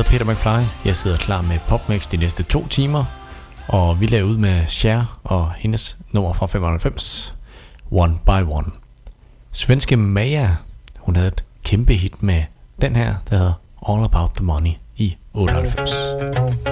hedder Peter McFly. Jeg sidder klar med PopMix de næste to timer. Og vi laver ud med Cher og hendes nummer fra 95. One by One. Svenske Maja, hun havde et kæmpe hit med den her, der hedder All About The Money i 98.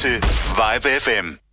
til Vibe FM.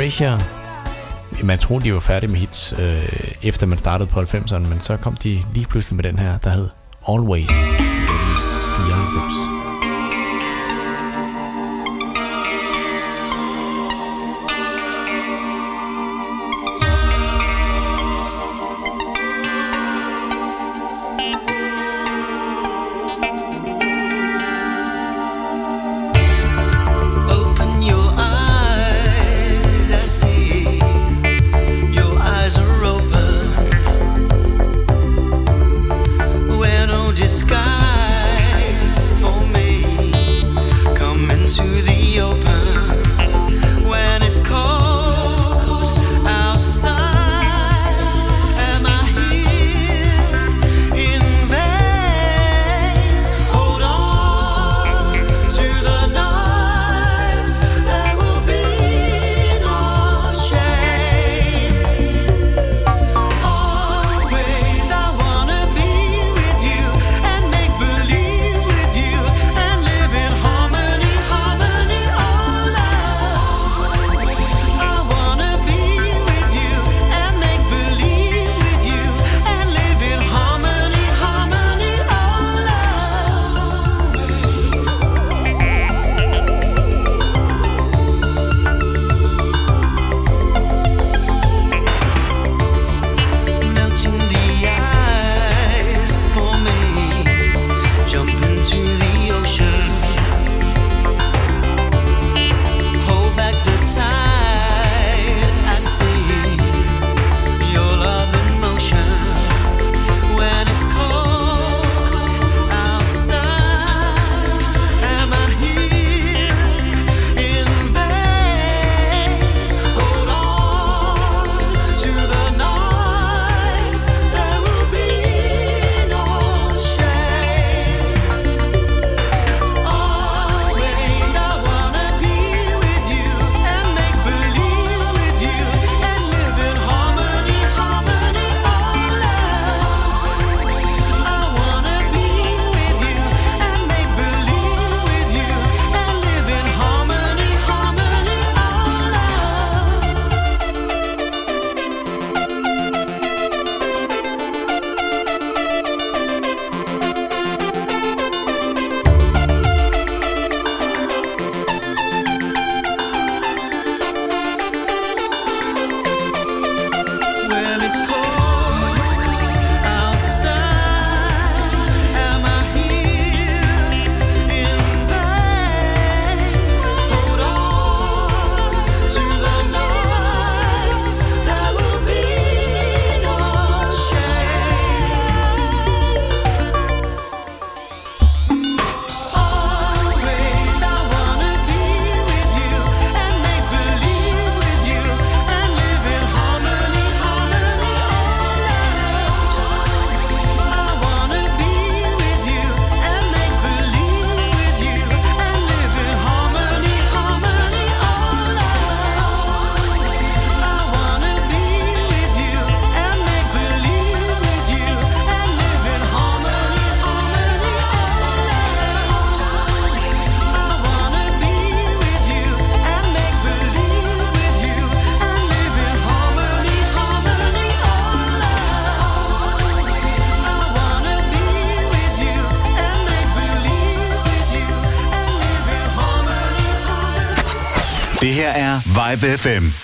Erasure, man troede de var færdige med hits, øh, efter man startede på 90'erne, men så kom de lige pludselig med den her, der hed Always. 94. Vibe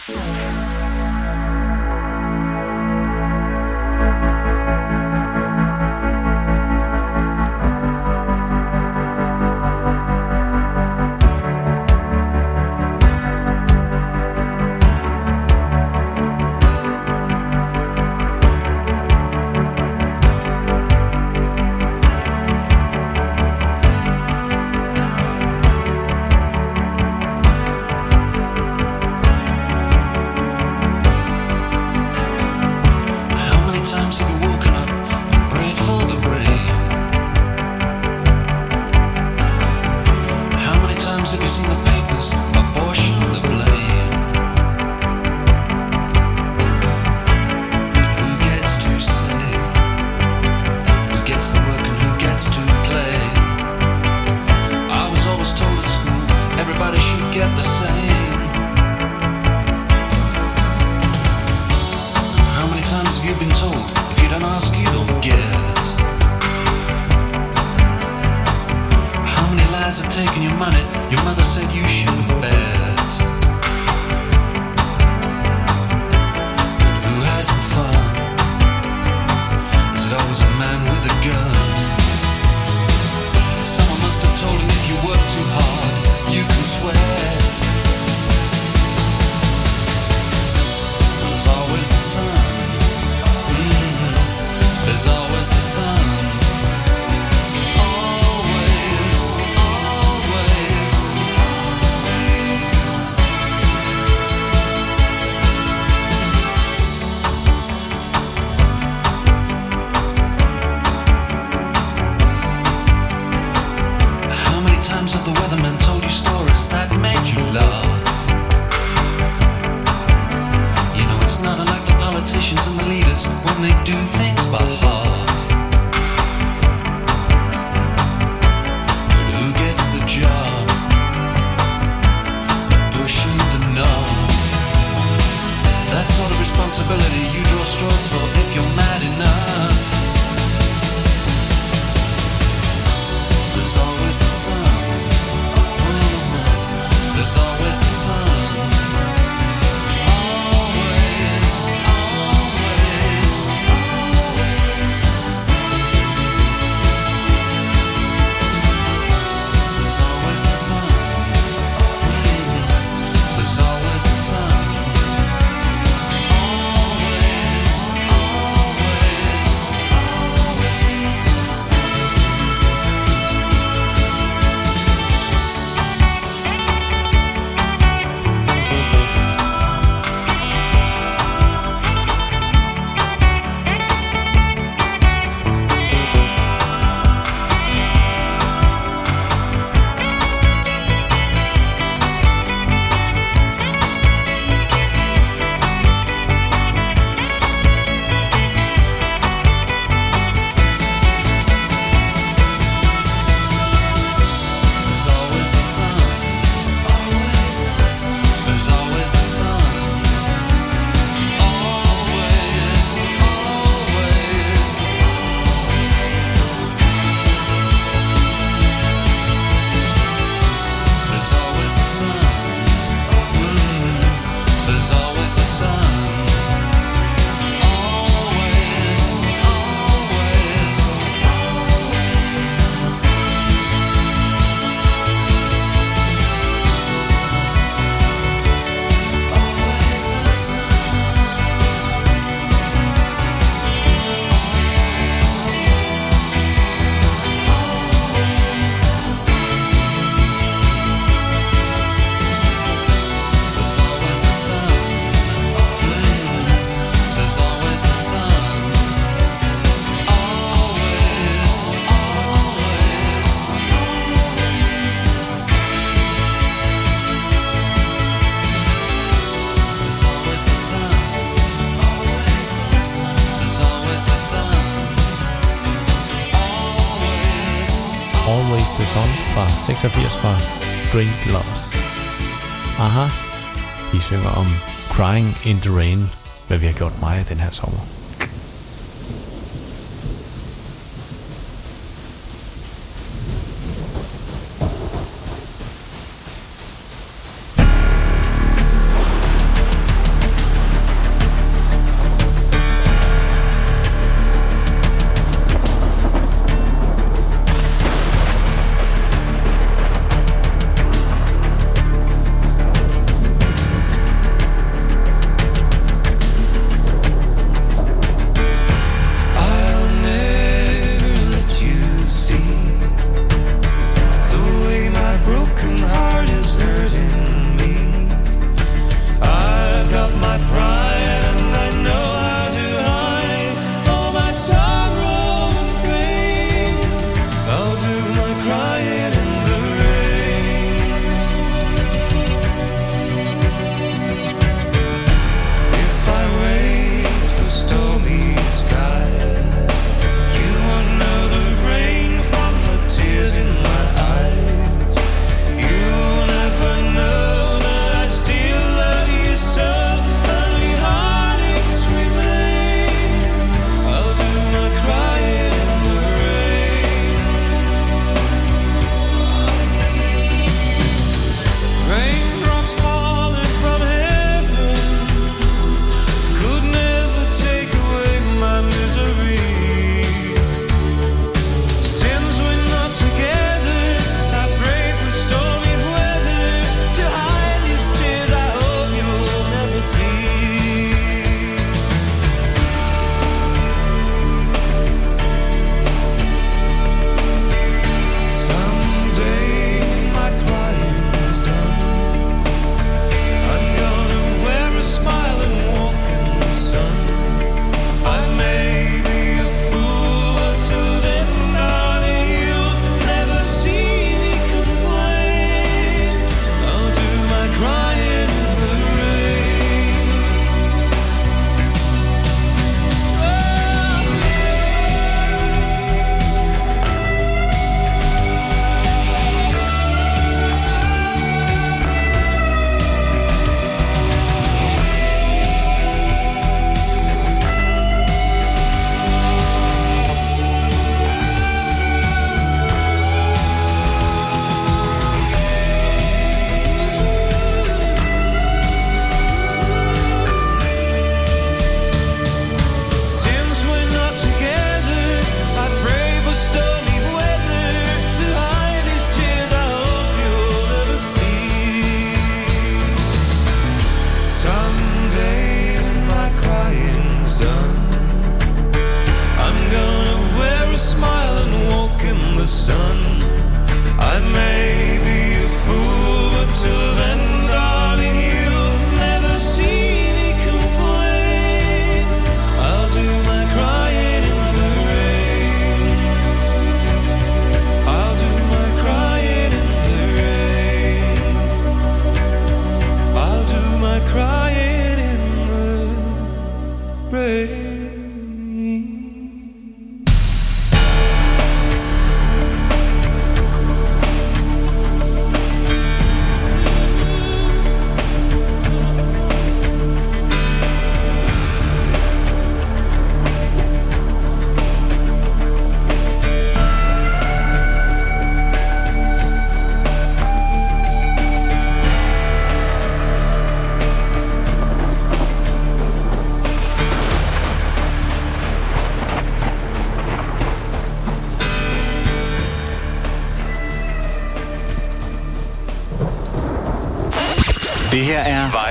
synger om Crying in the Rain, hvad vi har gjort meget den her sommer.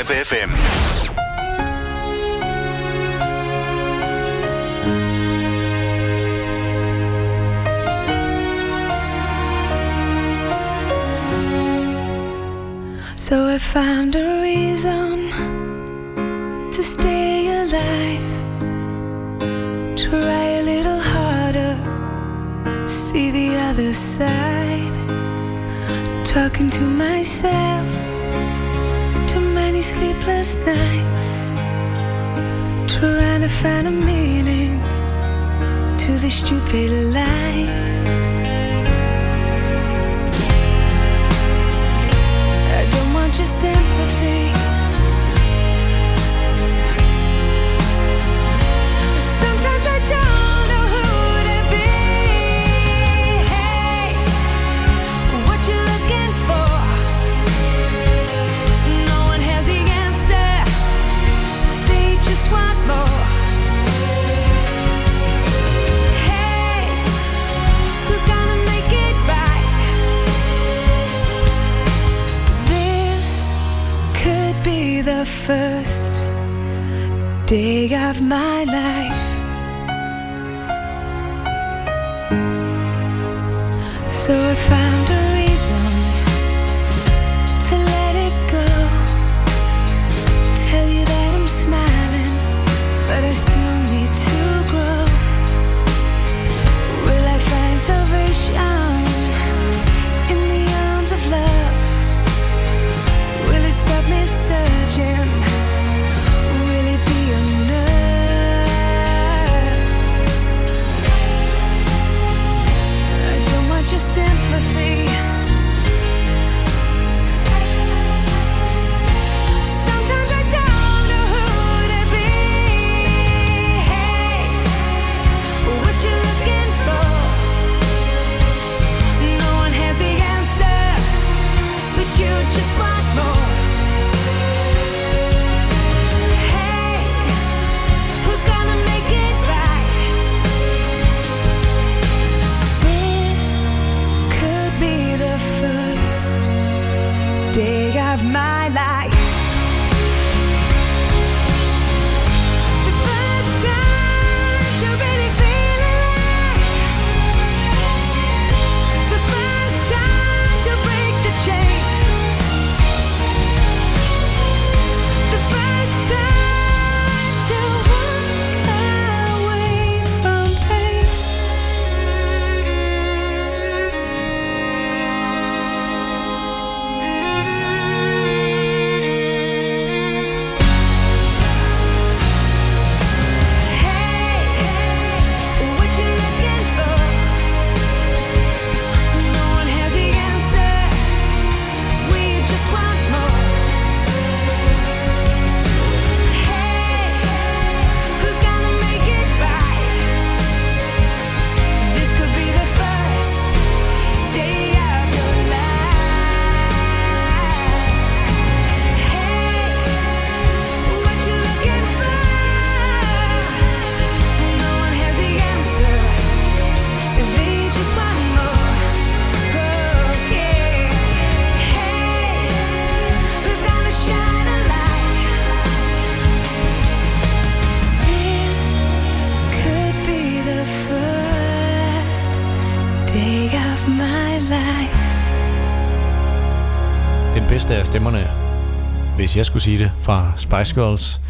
FM. jeg skulle sige det, fra Spice Girls.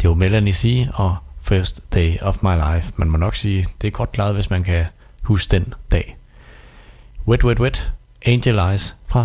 Det var Melanie C. og First Day of My Life. Man må nok sige, det er godt klaret, hvis man kan huske den dag. Wet, wet, wet. Angel Eyes fra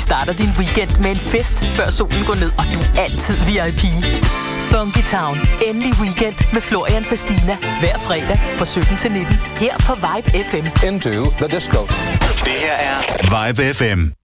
Vi starter din weekend med en fest, før solen går ned, og du er altid VIP. Funky Town. Endelig weekend med Florian Fastina. Hver fredag fra 17 til 19. Her på Vibe FM. into the disco. Det her er Vibe FM.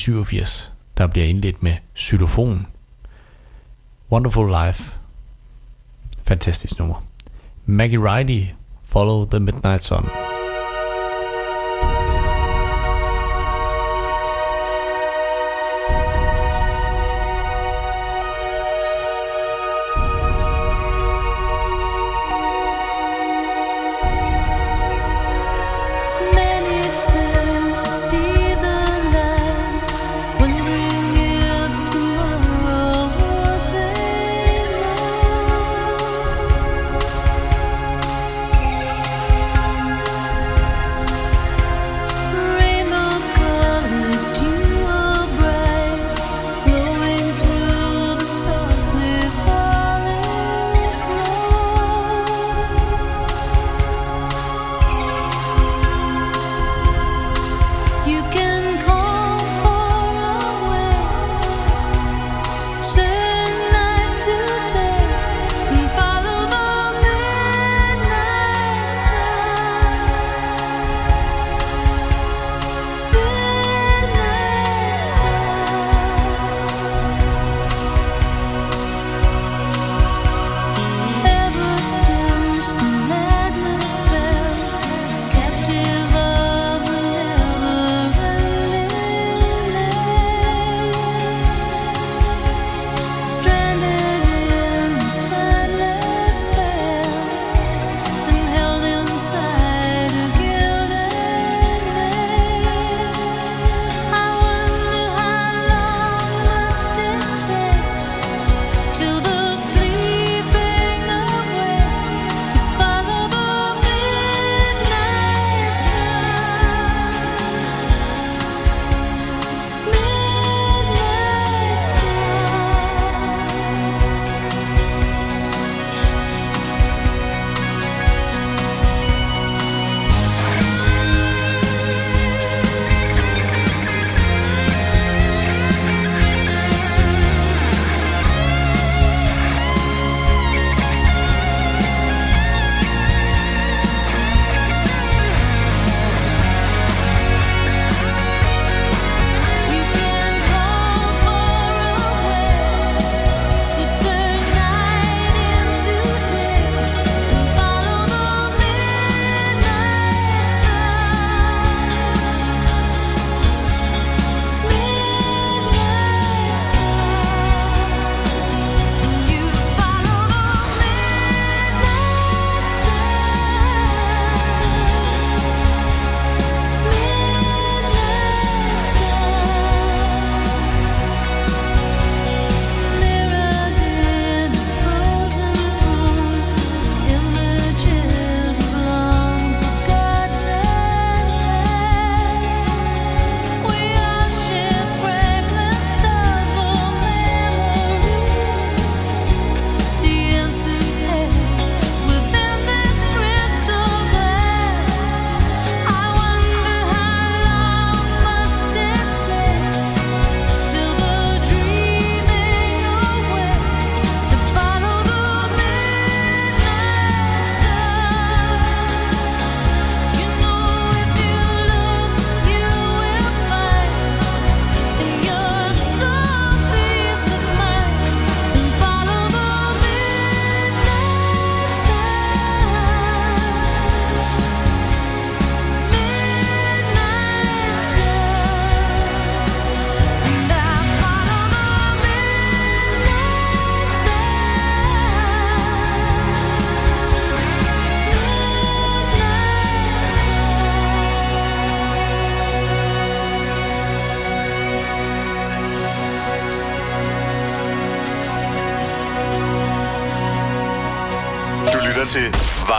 87, der bliver indledt med xylofon. Wonderful Life. Fantastisk nummer. Maggie Riley, Follow the Midnight Sun.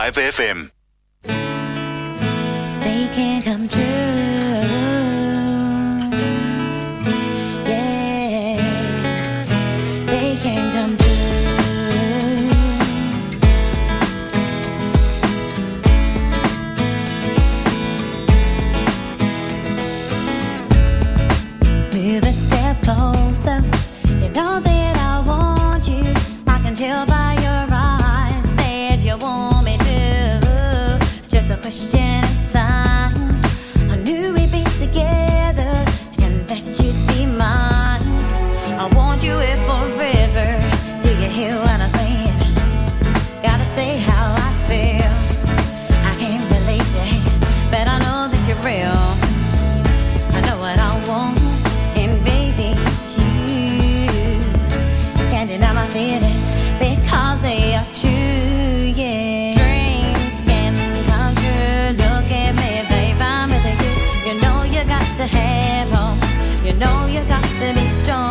Live FM. gonna be strong.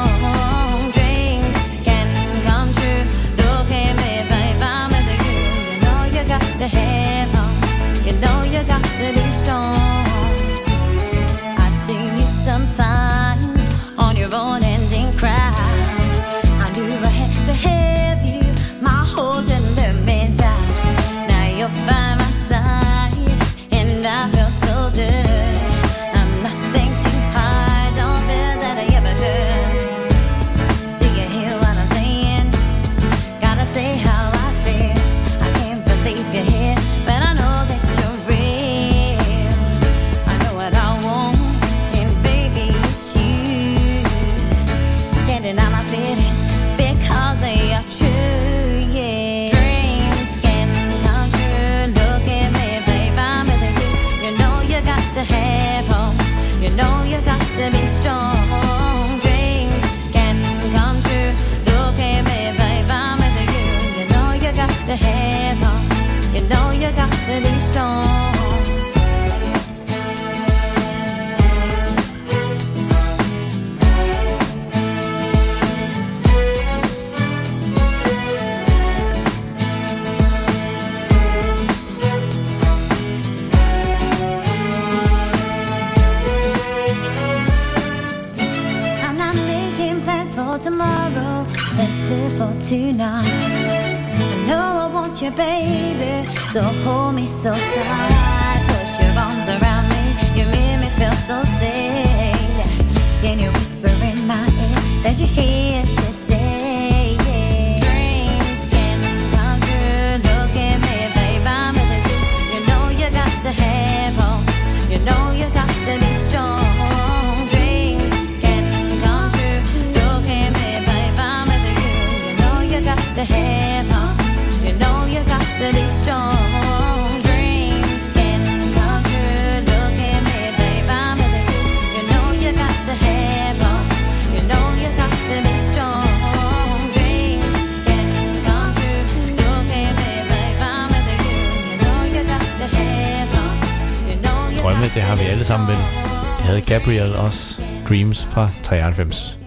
fra 93.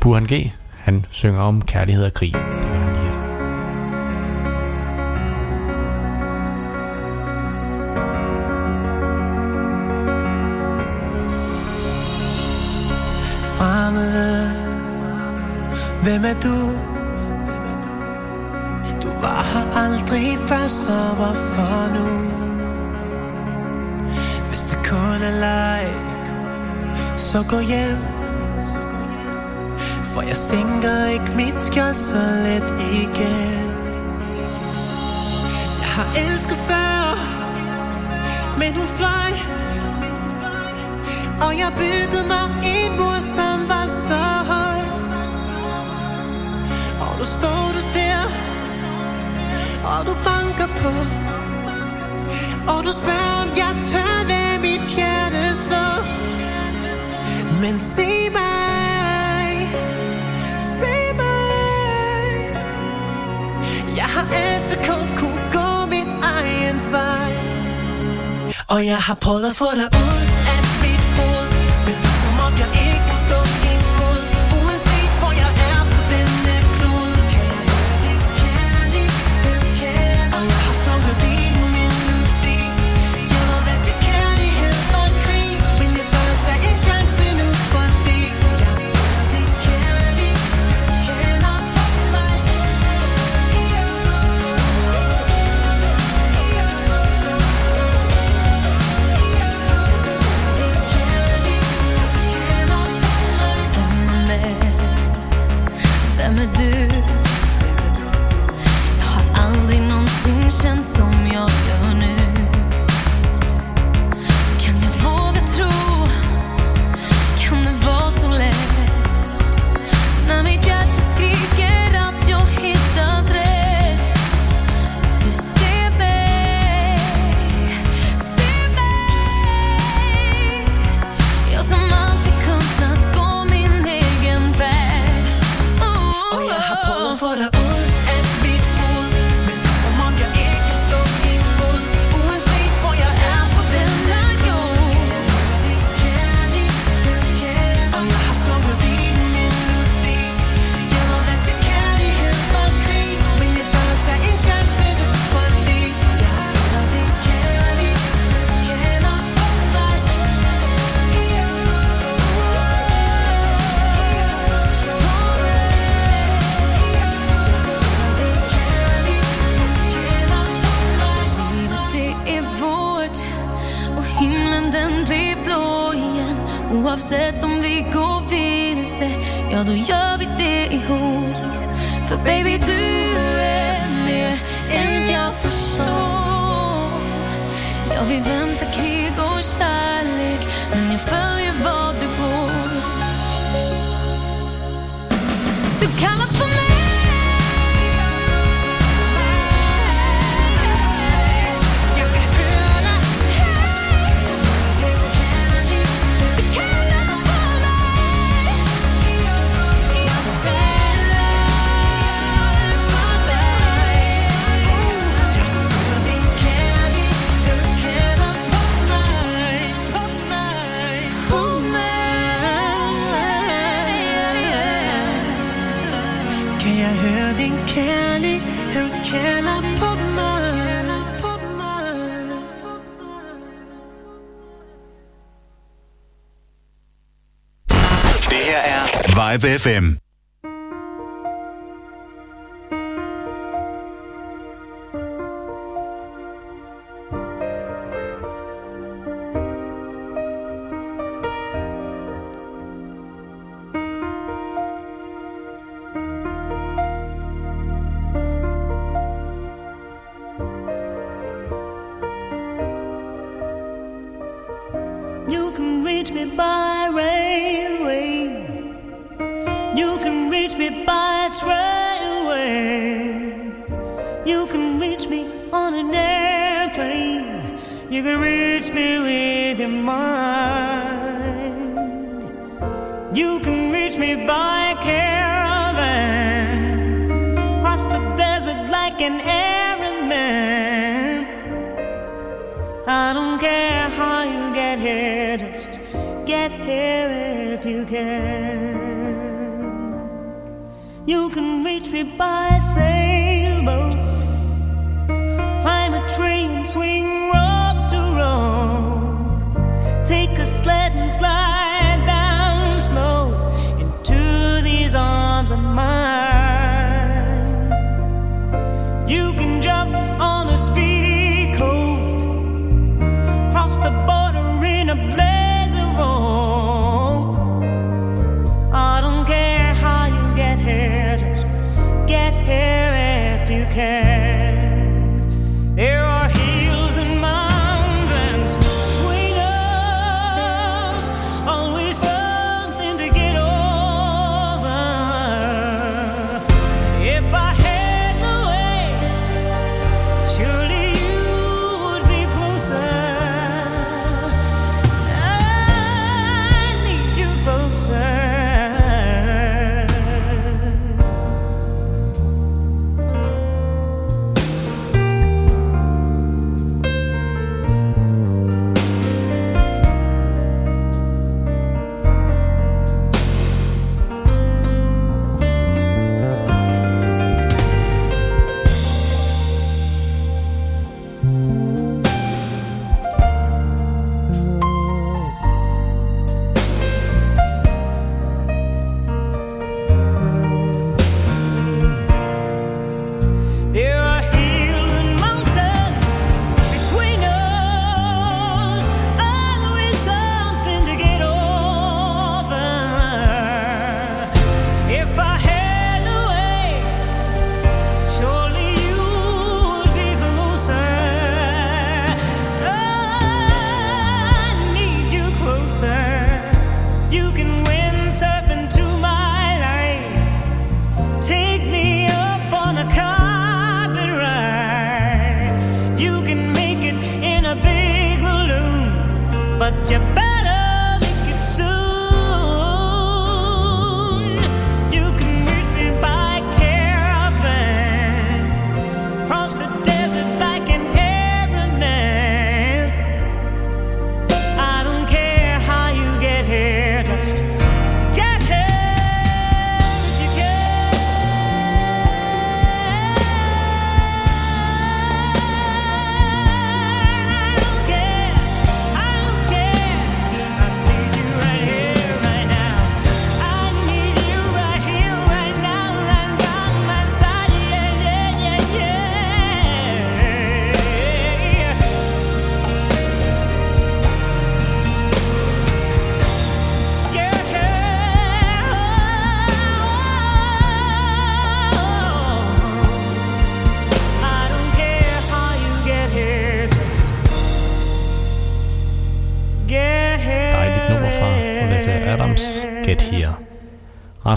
Burhan G. Han synger om kærlighed og krig. Han lige her. Fremmede, hvem er du? Du var her aldrig før, så hvorfor? så gå hjem. For jeg sænker ikke mit skjold så let igen. Jeg har elsket før Men hun fløj. Og jeg byggede mig en mur, som var så høj. Og nu står du der Og du banker på. Og du spørger, om jeg tør. altid kun kunne gå min egen vej. Og jeg har prøvet at få dig KLPFM. Just get here if you can. You can reach me by sailboat, climb a train, swing rope to rope, take a sled and slide.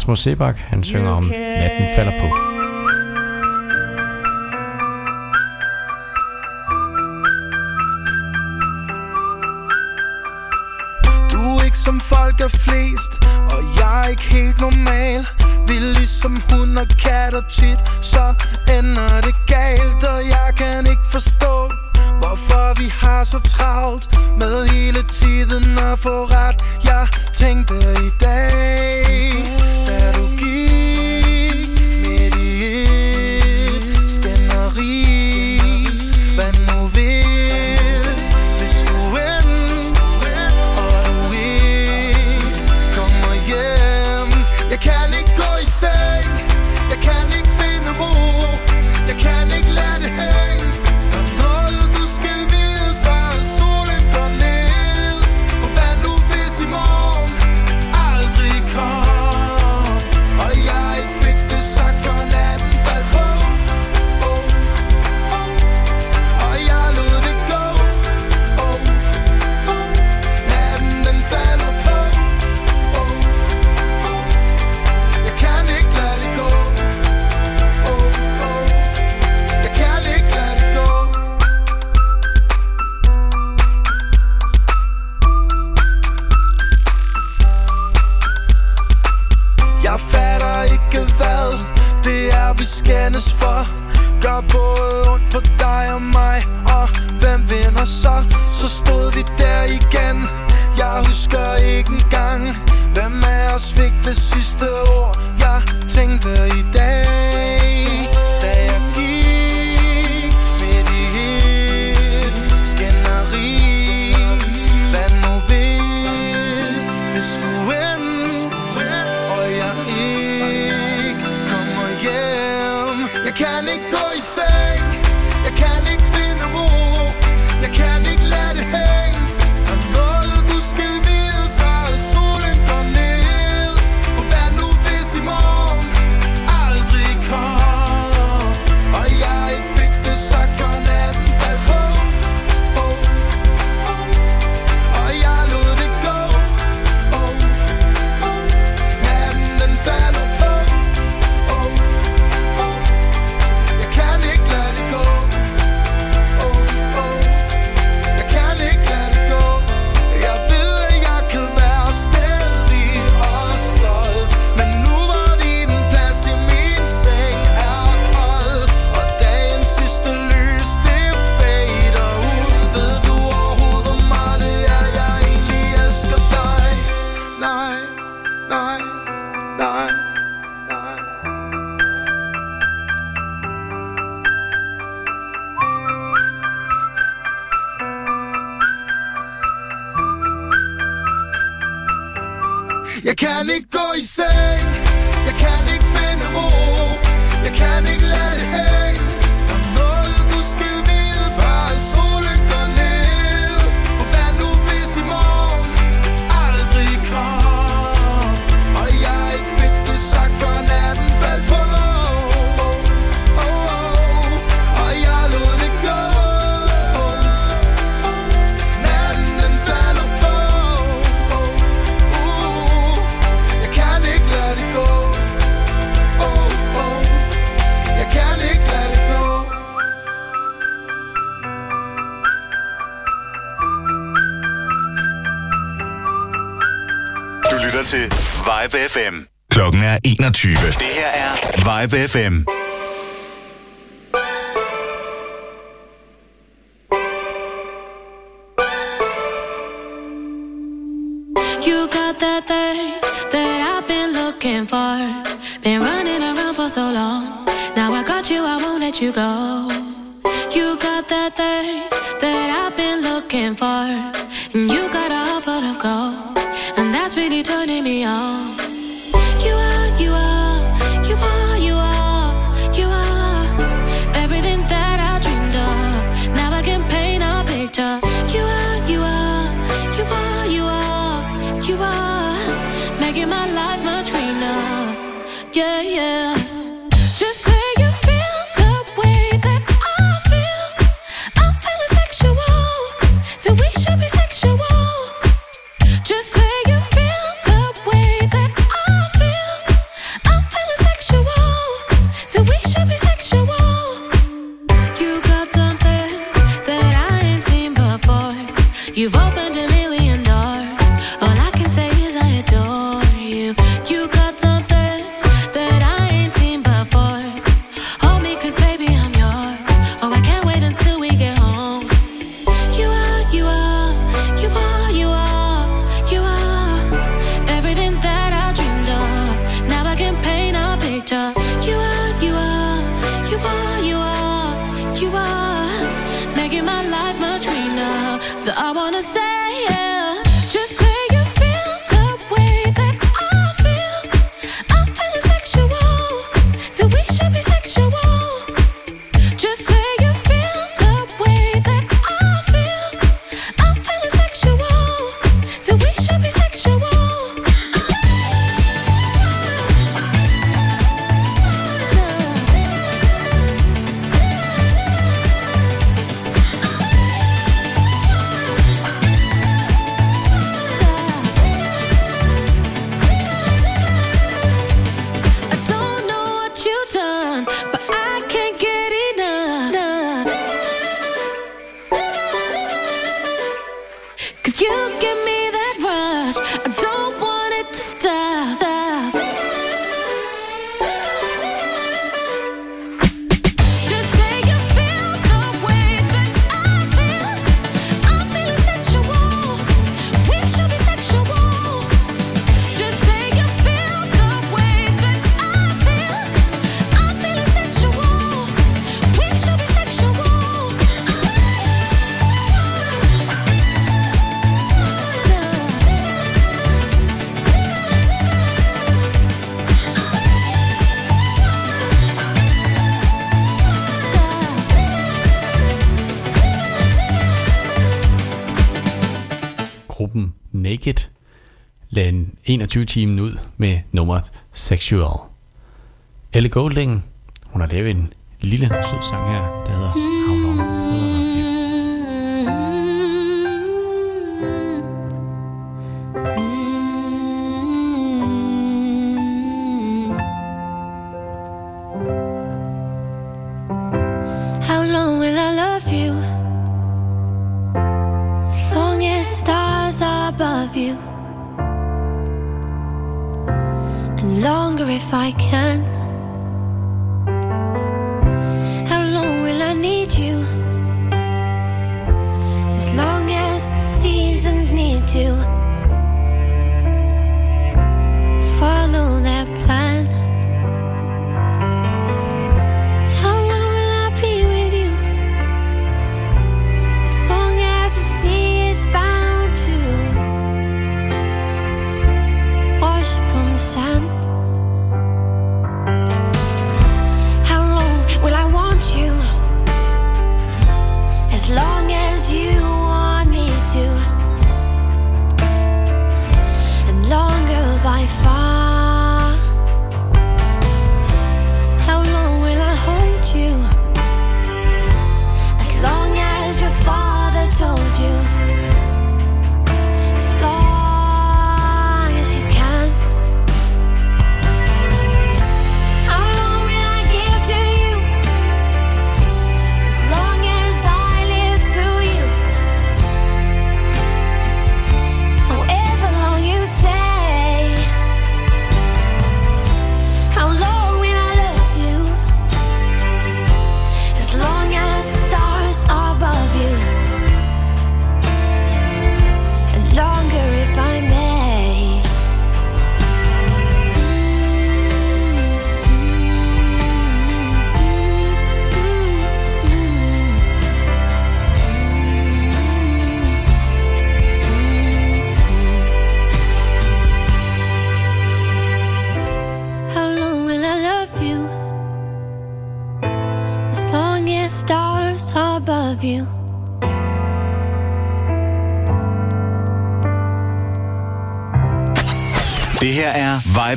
Rasmus Sebak, han synger om Natten falder på. Du er som folk er flest Og jeg er ikke helt normal. Vi er ligesom hund og kat og tit Så ender det galt Og jeg kan ikke forstå Hvorfor vi har så travlt Med hele tiden at få ret. Jeg tænkte i dag quero gør både ondt på dig og mig Og hvem vinder så? Så stod vi der igen Jeg husker ikke engang Hvem af os fik det sidste You got that thing that I've been looking for. Been running around for so long. Now I got you, I won't let you go. You got that thing that I've been looking for. And you got a heart full of gold. And that's really turning me on. You are, you are. You are, you are, you are, you are, you are making my life. 21-timen ud med nummeret Sexual. Ellie Golding, hun har lavet en lille sød sang her.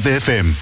DGFM.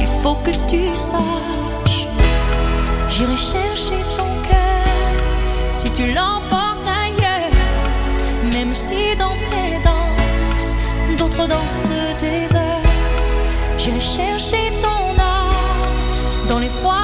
Il faut que tu saches, j'irai chercher ton cœur si tu l'emportes ailleurs, même si dans tes danses, d'autres dansent des heures. J'irai chercher ton âme dans les froids.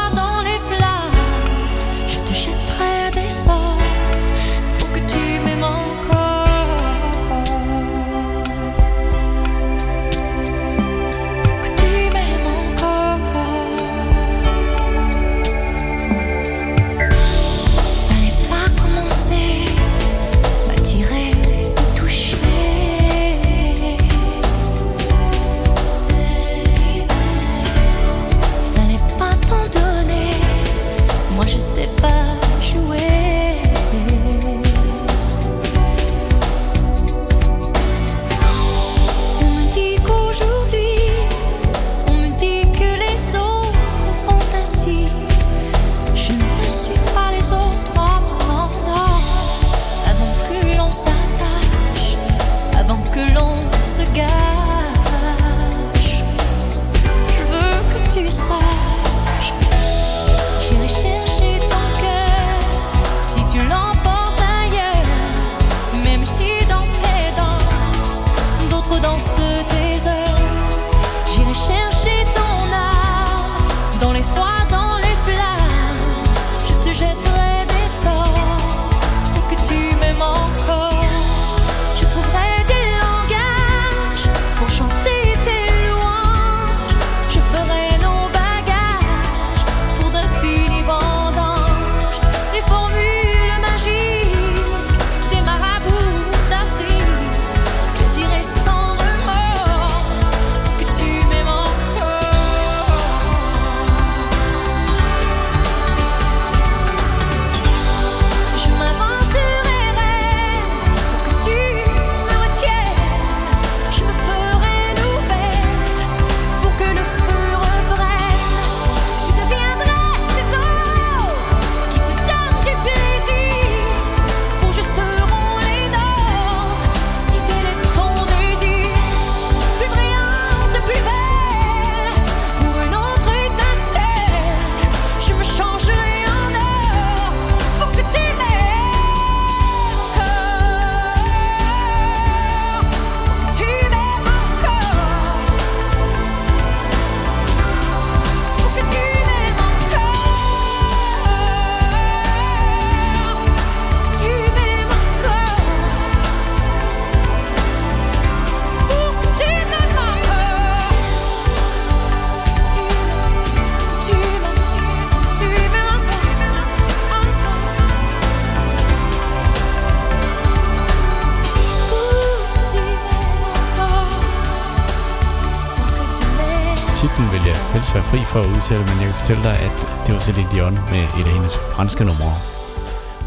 til det, men jeg kan fortælle dig, at det var Céline Dion med et af hendes franske numre.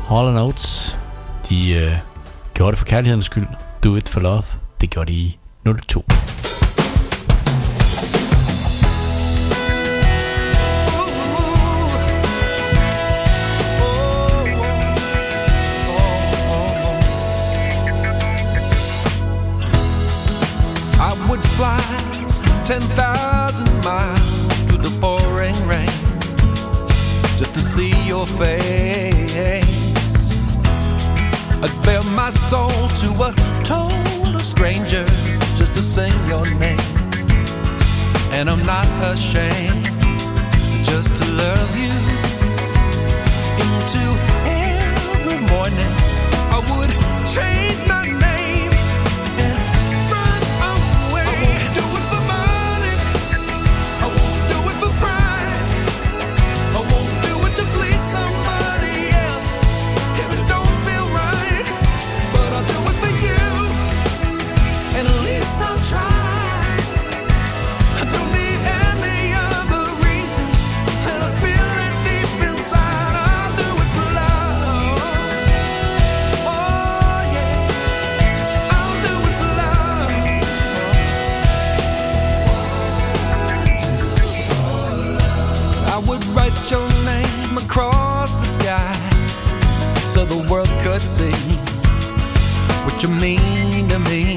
Hall Notes, de øh, gjorde det for kærlighedens skyld. Do it for love. Det gjorde de i 02. ten thousand miles to the border. morning rain just to see your face. I'd bare my soul to a total stranger just to sing your name. And I'm not ashamed just to love you into every morning. I would change my name. see what you mean to me.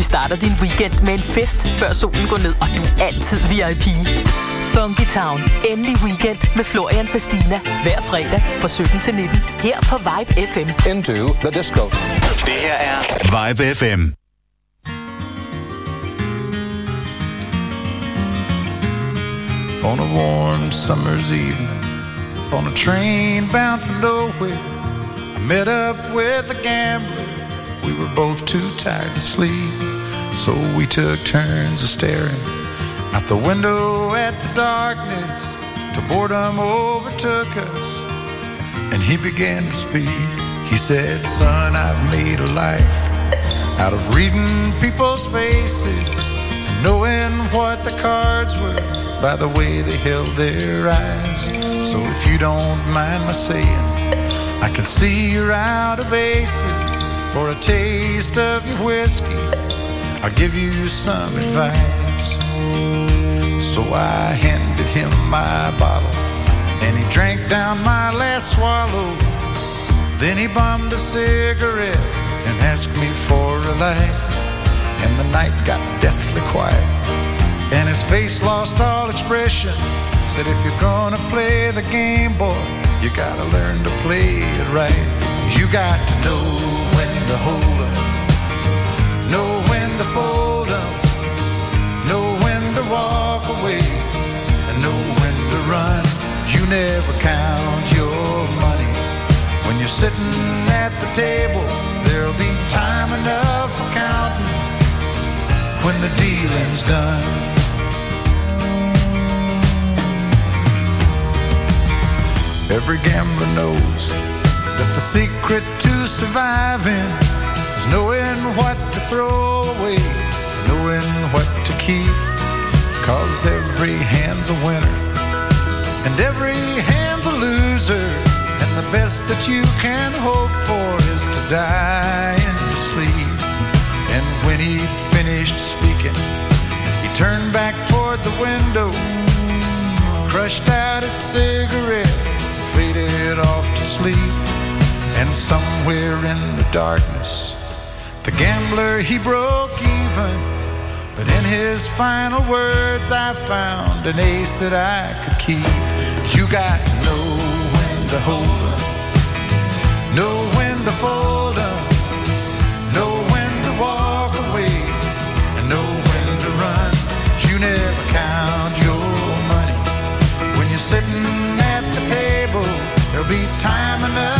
Vi starter din weekend med en fest, før solen går ned, og du er altid VIP. Funky Town. Endelig weekend med Florian Fastina. Hver fredag fra 17 til 19. Her på Vibe FM. Into the disco. Det her er Vibe FM. On a warm summer's evening, on a train bound for nowhere, I met up with a gambler. We were both too tired to sleep, so we took turns of staring out the window at the darkness till boredom overtook us. And he began to speak. He said, Son, I've made a life out of reading people's faces and knowing what the cards were by the way they held their eyes. So if you don't mind my saying, I can see you're out of aces. For a taste of your whiskey, I'll give you some advice. So I handed him my bottle, and he drank down my last swallow. Then he bummed a cigarette and asked me for a light. And the night got deathly quiet, and his face lost all expression. Said, if you're gonna play the game, boy, you gotta learn to play it right. You got to know to hold up, know when to fold up, know when to walk away, and know when to run. You never count your money when you're sitting at the table. There'll be time enough for counting when the dealing's done. Every gambler knows that the secret to surviving is knowing what to throw away, knowing what to keep. Cause every hand's a winner and every hand's a loser. And the best that you can hope for is to die in your sleep. And when he'd finished speaking, he turned back toward the window, crushed out his cigarette, faded off to sleep. And somewhere in the darkness, the gambler he broke even. But in his final words, I found an ace that I could keep. You got to know when to hold up, know when to fold up, know when to walk away, and know when to run. You never count your money when you're sitting at the table. There'll be time enough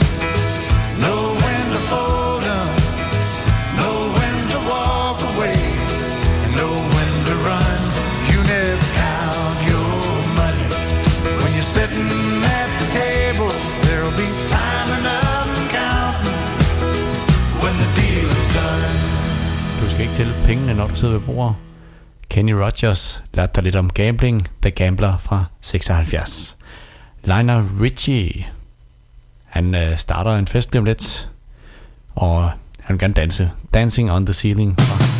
ikke tælle pengene, når du sidder ved bordet. Kenny Rogers lærte dig lidt om gambling, The Gambler fra 76. Liner Richie, han øh, starter en fest lidt, og han vil gerne danse. Dancing on the Ceiling fra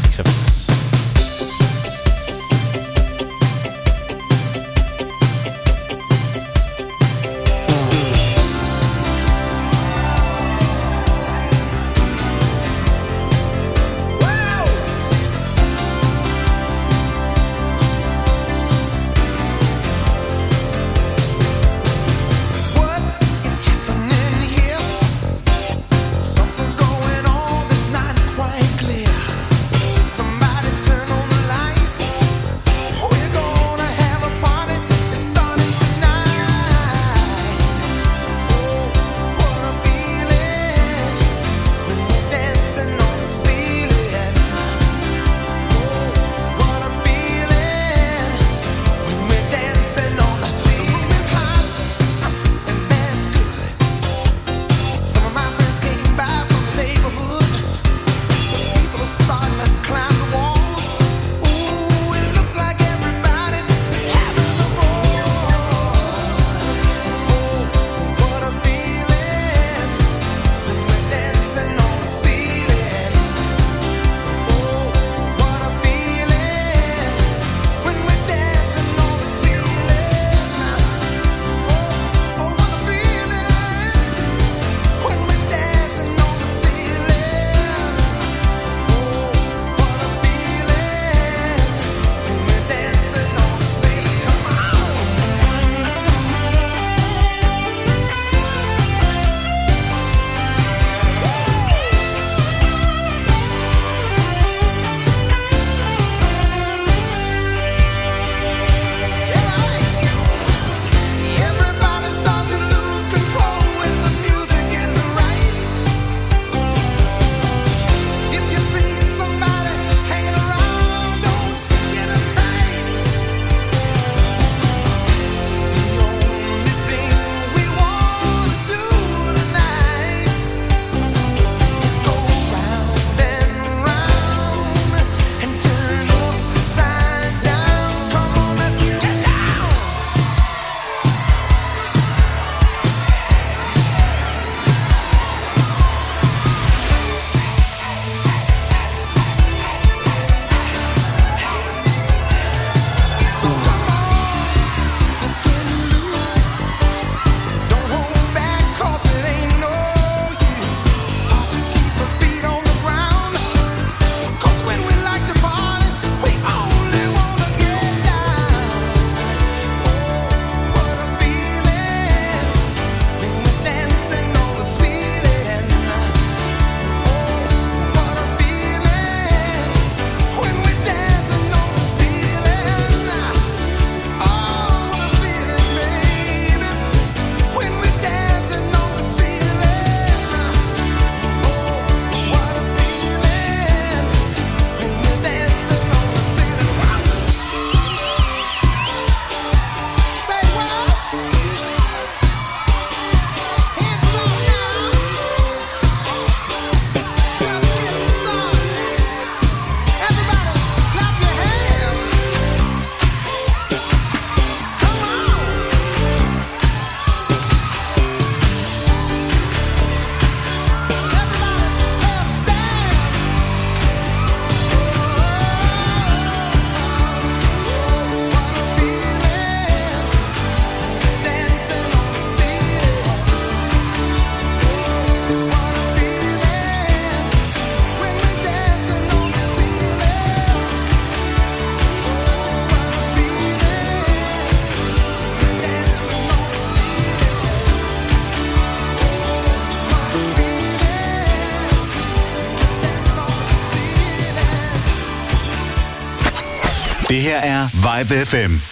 Live FM.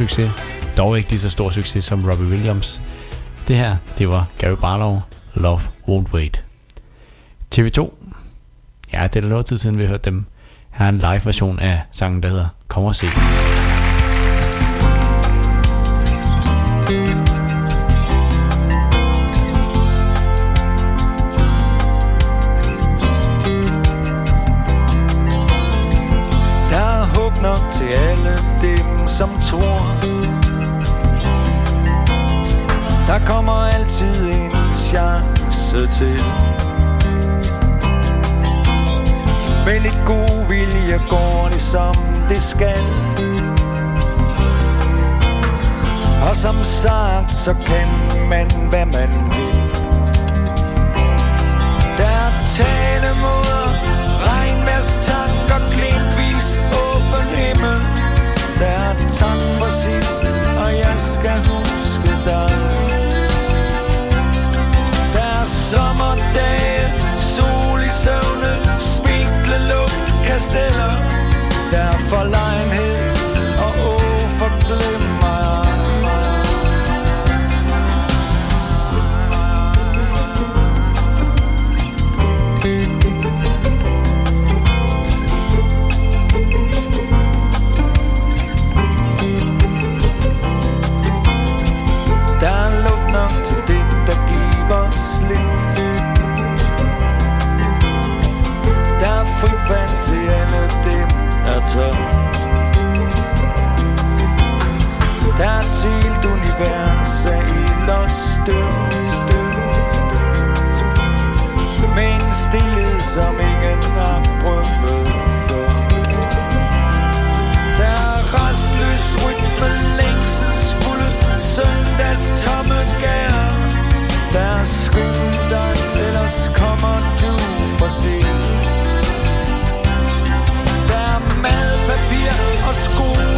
succes. Dog ikke lige så stor succes som Robbie Williams. Det her, det var Gary Barlow, Love Won't Wait. TV2. Ja, det er da noget tid siden, vi hørte dem. Her er en live version af sangen, der hedder Kom og se. til alle det som tror. Der kommer altid en chance til. Med lidt god vilje går det som det skal. Og som sagt, så kan man hvad man vil. Der er talemåder, regnværstanker, klintvis åben himmel. Der er tak for sidst, og jeg skal huske dig. Der er sommerdage, sol i søvne Spinkle luft, kasteller. Der er forlegenhed touch Der er et helt univers af ild og støv Med en stillhed, som ingen har prøvet før. Der er restløs rytme, længselsfulde søndags tomme gær. Der er skud, der ellers kommer du for sent. school.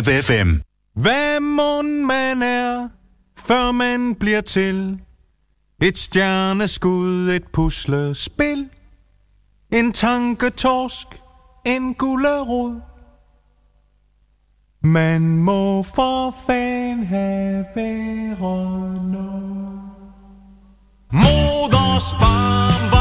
Live FM. Hvad mund man er, før man bliver til? Et stjerneskud, et puslespil En tanketorsk, en gullerod Man må for fan have været Moders barn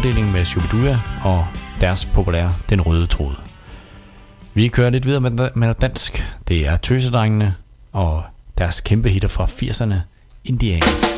afdeling med Shubidua og deres populære Den Røde Tråd. Vi kører lidt videre med, med dansk. Det er Tøsedrengene og deres kæmpe hitter fra 80'erne, Indian.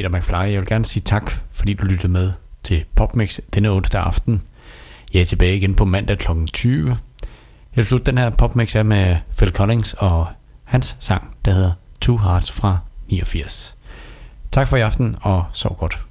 Peter McFly. Jeg vil gerne sige tak, fordi du lyttede med til PopMix denne onsdag aften. Jeg er tilbage igen på mandag kl. 20. Jeg vil den her PopMix af med Phil Collins og hans sang, der hedder Two Hearts fra 89. Tak for i aften, og sov godt.